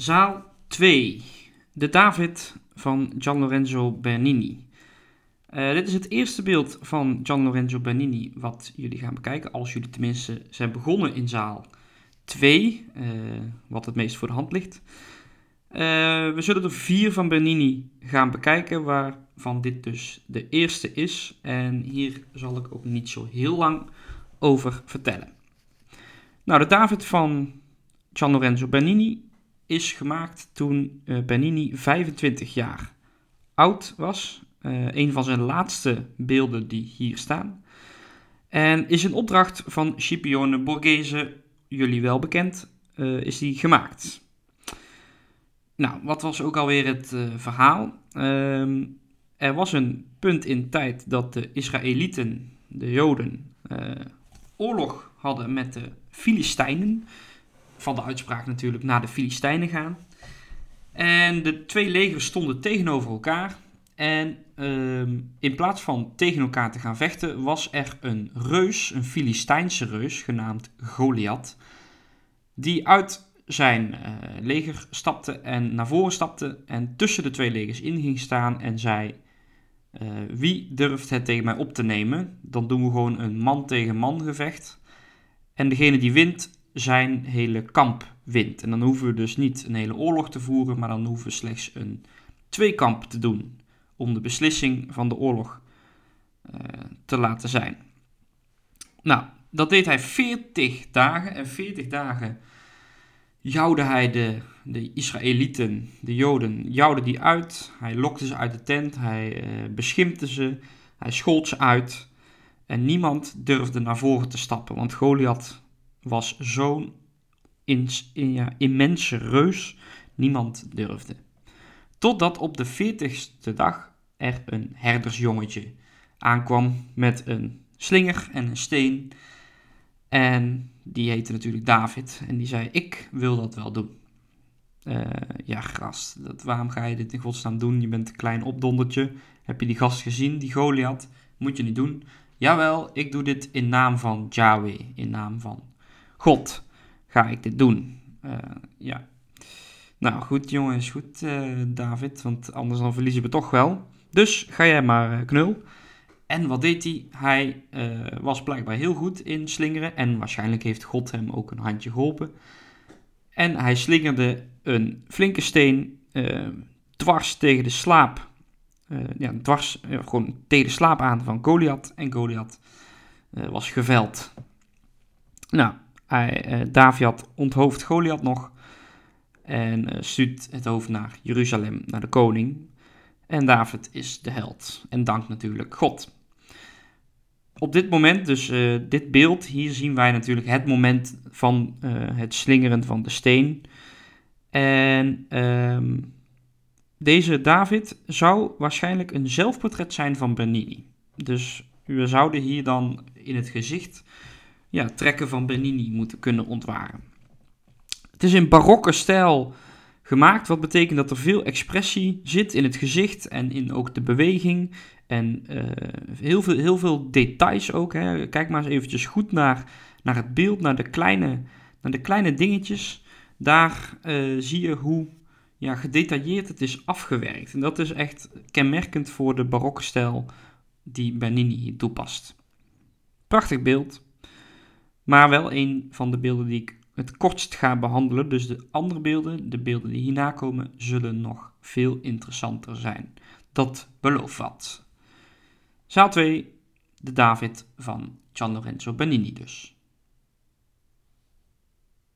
Zaal 2. De David van Gian Lorenzo Bernini. Uh, dit is het eerste beeld van Gian Lorenzo Bernini wat jullie gaan bekijken. Als jullie tenminste zijn begonnen in zaal 2, uh, eh, wat het meest voor de hand ligt. Uh, we zullen er vier van Bernini gaan bekijken, waarvan dit dus de eerste is. En hier zal ik ook niet zo heel lang over vertellen. Nou, de David van Gian Lorenzo Bernini is gemaakt toen uh, Bernini 25 jaar oud was. Uh, een van zijn laatste beelden die hier staan. En is een opdracht van Scipione Borghese, jullie wel bekend, uh, is die gemaakt. Nou, wat was ook alweer het verhaal? Ehm, er was een punt in tijd dat de Israëlieten, de Joden, oorlog hadden met de Filistijnen van de uitspraak natuurlijk naar de Filistijnen gaan. En de twee legers stonden tegenover elkaar. En ehm, in plaats van tegen elkaar te gaan vechten, was er een reus, een Filistijnse reus, genaamd Goliath, die uit zijn uh, leger stapte en naar voren stapte en tussen de twee legers in ging staan en zei: uh, Wie durft het tegen mij op te nemen? Dan doen we gewoon een man tegen man gevecht. En degene die wint, zijn hele kamp wint. En dan hoeven we dus niet een hele oorlog te voeren, maar dan hoeven we slechts een tweekamp te doen om de beslissing van de oorlog uh, te laten zijn. Nou, dat deed hij 40 dagen en 40 dagen jouwde hij de, de Israëlieten, de Joden, jouwde die uit. Hij lokte ze uit de tent, hij uh, beschimpte ze, hij schold ze uit. En niemand durfde naar voren te stappen, want Goliath was zo'n in, ja, immense reus, niemand durfde. Totdat op de veertigste dag er een herdersjongetje aankwam met een slinger en een steen. En die heette natuurlijk David. En die zei: Ik wil dat wel doen. Uh, ja, gras. Dat, waarom ga je dit in godsnaam doen? Je bent een klein opdondertje. Heb je die gast gezien, die Goliath? Moet je niet doen. Jawel, ik doe dit in naam van Yahweh. In naam van God ga ik dit doen. Uh, ja. Nou goed jongens, goed uh, David, want anders dan verliezen we toch wel. Dus ga jij maar uh, knul. En wat deed hij? Hij was blijkbaar heel goed in slingeren en waarschijnlijk heeft God hem ook een handje geholpen. En hij slingerde een flinke steen dwars tegen de slaap. ja, dwars, gewoon tegen de slaap aan van Goliath. En Goliath was geveld. Nou, uh, David onthoofd Goliath nog en uh, stuurt het hoofd naar Jeruzalem, naar de koning. En David is de held en dankt natuurlijk God. Op dit moment, dus uh, dit beeld, hier zien wij natuurlijk het moment van het slingeren van de steen. En um, deze David zou waarschijnlijk een zelfportret zijn van Bernini. Dus we zouden hier dan in het gezicht ja, trekken van Bernini moeten kunnen ontwaren. Het is in barokke stijl gemaakt, wat betekent dat er veel expressie zit in het gezicht en in ook de beweging. En uh, heel, veel, heel veel details ook. Hè. Kijk maar eens eventjes goed naar, naar het beeld, naar de kleine, naar de kleine dingetjes. Daar uh, zie je hoe ja, gedetailleerd het is afgewerkt. En dat is echt kenmerkend voor de barokke stijl die Bernini toepast. Prachtig beeld. Maar wel een van de beelden die ik het kortst ga behandelen. Dus de andere beelden, de beelden die hierna komen, zullen nog veel interessanter zijn. Dat belooft wat. Zaal 2, de David van Gian Lorenzo Bernini dus.